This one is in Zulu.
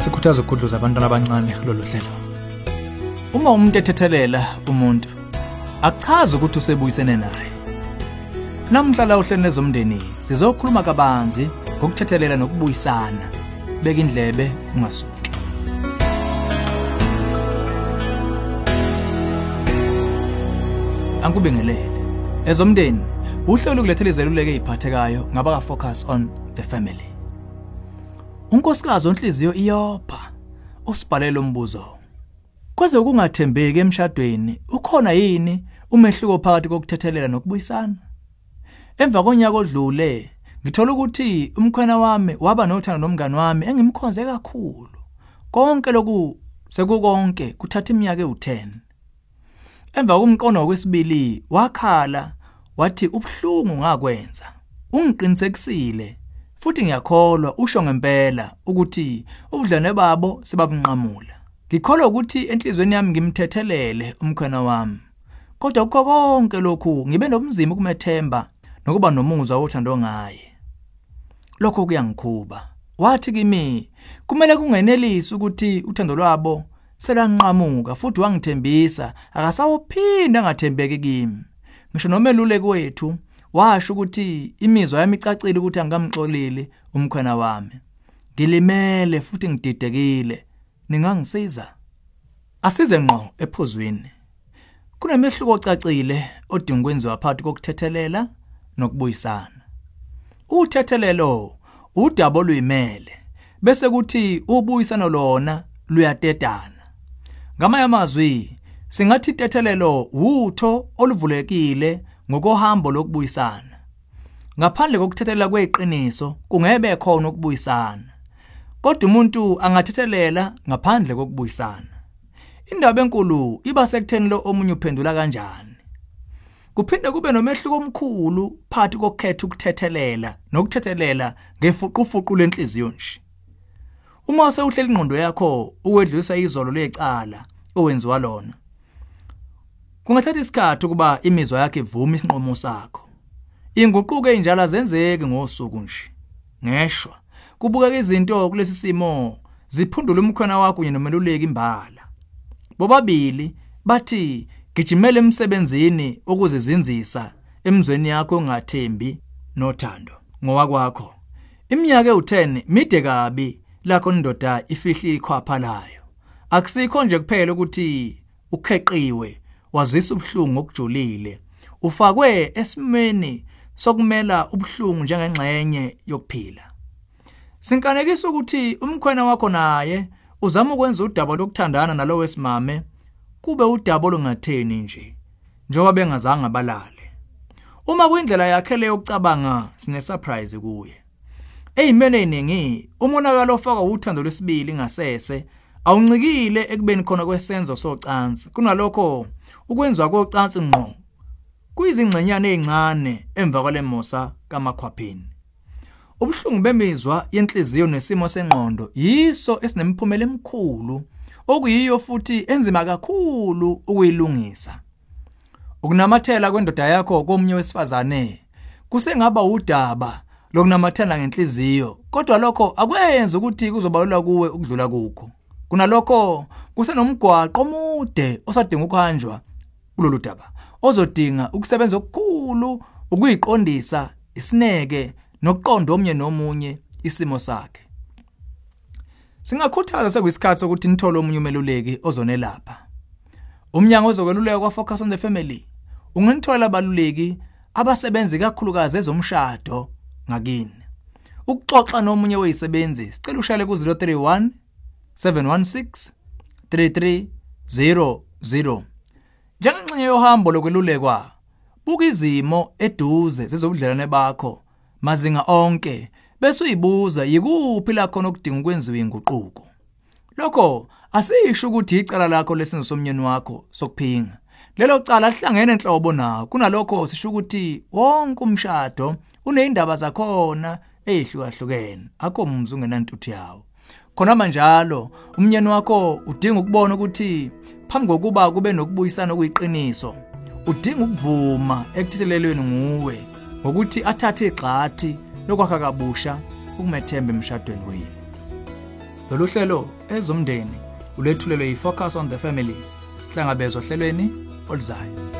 sikhuthaza ukugudluza abantwana abancane kulolu hlelo uma umuntu ethethelela umuntu akuchazi ukuthi usebuyisene naye namhla la uhlelo lezomndeni sizokhuluma kabanzi ngokuthethelela nokubuyisana beka indlebe ungasuki Angikubingelele. Ezomndeni, uhlelo kulethele izeluleko eziphathekayo ngaba focus on the family. Unkosikazi onhliziyo iyopha usibhalele umbuzo. Kwaze kungathembeki emshadweni, ukhona yini umehluko phakathi kokuthethelela nokubuyisana? Emva konyaka odlule, ngithola ukuthi umkhwena wami waba nothando nomngani wami engimkhonze kakhulu. Konke lokhu sekukonke kuthatha iminyaka ewu10. Emva komqondo wesibili wakhala wathi ubhlungu ngakwenza. Ungiqinisekisile futhi ngiyakholwa usho ngempela ukuthi ubudlane babo sebabunqamula. Ngikholwa ukuthi enhlizweni yami ngimthethelele umkhwena wami. Kodwa kukho konke lokhu ngibe nobunzima ukumethemba nokuba nomuzwa wothando ngaye. Lokho kuyangikhuba. Wathi kimi kumele kungenelisi ukuthi uthando lwabo selanqamuka futhi wangithembisa akasawophinda angathembeki kimi ngisho nomeluleki wethu washo ukuthi imizwa yami icacile ukuthi angamxoleli umkhwena wami. Ngilimele futhi ngididekile. Ningangisiza? Asize ngqo ephozweni kunemehluko ocacile odinga ukwenziwa phakathi kokuthethelela nokubuyisana. Uthethelelo udabo luyimele bese kuthi ubuyisana lona luyatetana ngamanye amazwi singathi tethelelo utho oluvulekile ngokohambo lokubuyisana. Ngaphandle kokuthethelela kweqiniso kungebe khona ukubuyisana. Kodwa umuntu angathethelela ngaphandle kokubuyisana. Indaba enkulu iba sekutheni lo omunye uphendula kanjani. Kuphinde kube nomehluko omkhulu phakathi kokukhetha ukuthethelela nokuthethelela ngefuqufuqu lenhliziyo nje. Uma sewuhlela ingqondo yakho ukwedlulisa izolo lecala owenziwa lona. Kungathatha isikhathi ukuba imizwa yakhe ivume isinqumo sakho. Inguquko enjalo azenzeki ngosuku nje. Ngeshwa kubukeka izinto kulesi simo ziphundula umkhona wakho kunye nomeluleki imbala. Bobabili bathi gijimela emsebenzini ukuzizinzisa emzweni yakho ongathembi nothando. Ngowakwakho iminyaka ewu10 mide kabi lakho indoda ifihli ikhwapha layo. Akusikho nje kuphela ukuthi ukheqiwe wazisa ubhlungu okujulile ufakwe esimeni sokumela ubhlungu njengengxenye yokuphila. Sinkanekisa ukuthi umkhwena wakho naye uzama ukwenza udaba lokuthandana nalo wesimame kube udaba olungatheni nje njengoba bengazange balale uma kuyindlela yakhe leyo yokucabanga sine surprise kuye. Eyimene eziningi umonakalo ofaka uthando lwesibili ngasese awuncikile ekubeni khona kwesenzo socansi. Kunalokho ukwenziwa kocansi ngqo kuyizingxenyana ezincane emva kwalemosa kamakhwapheni. Ubuhlungu bemizwa yenhliziyo nesimo sengqondo yiso esinemphumela emikhulu okuyiyo futhi enzima kakhulu ukuyilungisa. Ukunamathela kwendoda yakho komunye wesifazane kusengaba udaba lokunamathela ngenhliziyo kodwa lokho akwenzi ukuthi kuzobalula kuwe ukudlula kukho. Kunalokho kusenomgwaqo omude osadinga ukuhanjwa kulolu daba ozodinga ukusebenza okukhulu ukuyiqondisa isineke nokuqonda omnye nomunye isimo sakhe. Singakhuthaza sekuyisikhathi sokuthi nithole omunye umeluleki ozonelapha. Umnyango ozokweluleka kwa focus on the family ungenithola abaluleki abasebenzi kakhulukazi ezomshado ngakini ukuxoxa nomunye wezisebenzi sicela ushale ku 031 716 3300 njengengxenye yohambo lokwelulekwa buka izimo eduze zezobudlelane bakho mazinga onke bese uyibuza yikuphi la khona okudinga ukwenziwa inguquko. Lokho asisho ukuthi icala lakho lesenzo somnyeni wakho sokuphinga. Lelo cala lihlangene enhlobo nawo kunalokho sisho ukuthi wonke umshado unezindaba zakhona ezihlukahlukene akho mumzi ungenantuthu yawo. Khona manjalo umnyeni wakho udinga ukubona ukuthi phambi kokuba kube nokubuyisana okuyiqiniso udinga ukuvuma ekuthethelelweni nguwe ngokuthi athathe igxathi lokwakha kabusha ukumethemba emshadweni wenu. Lolu hlelo ezomndeni ulethulelwe yi-focus on the family sihlangabezwa ohlelweni oluzayo.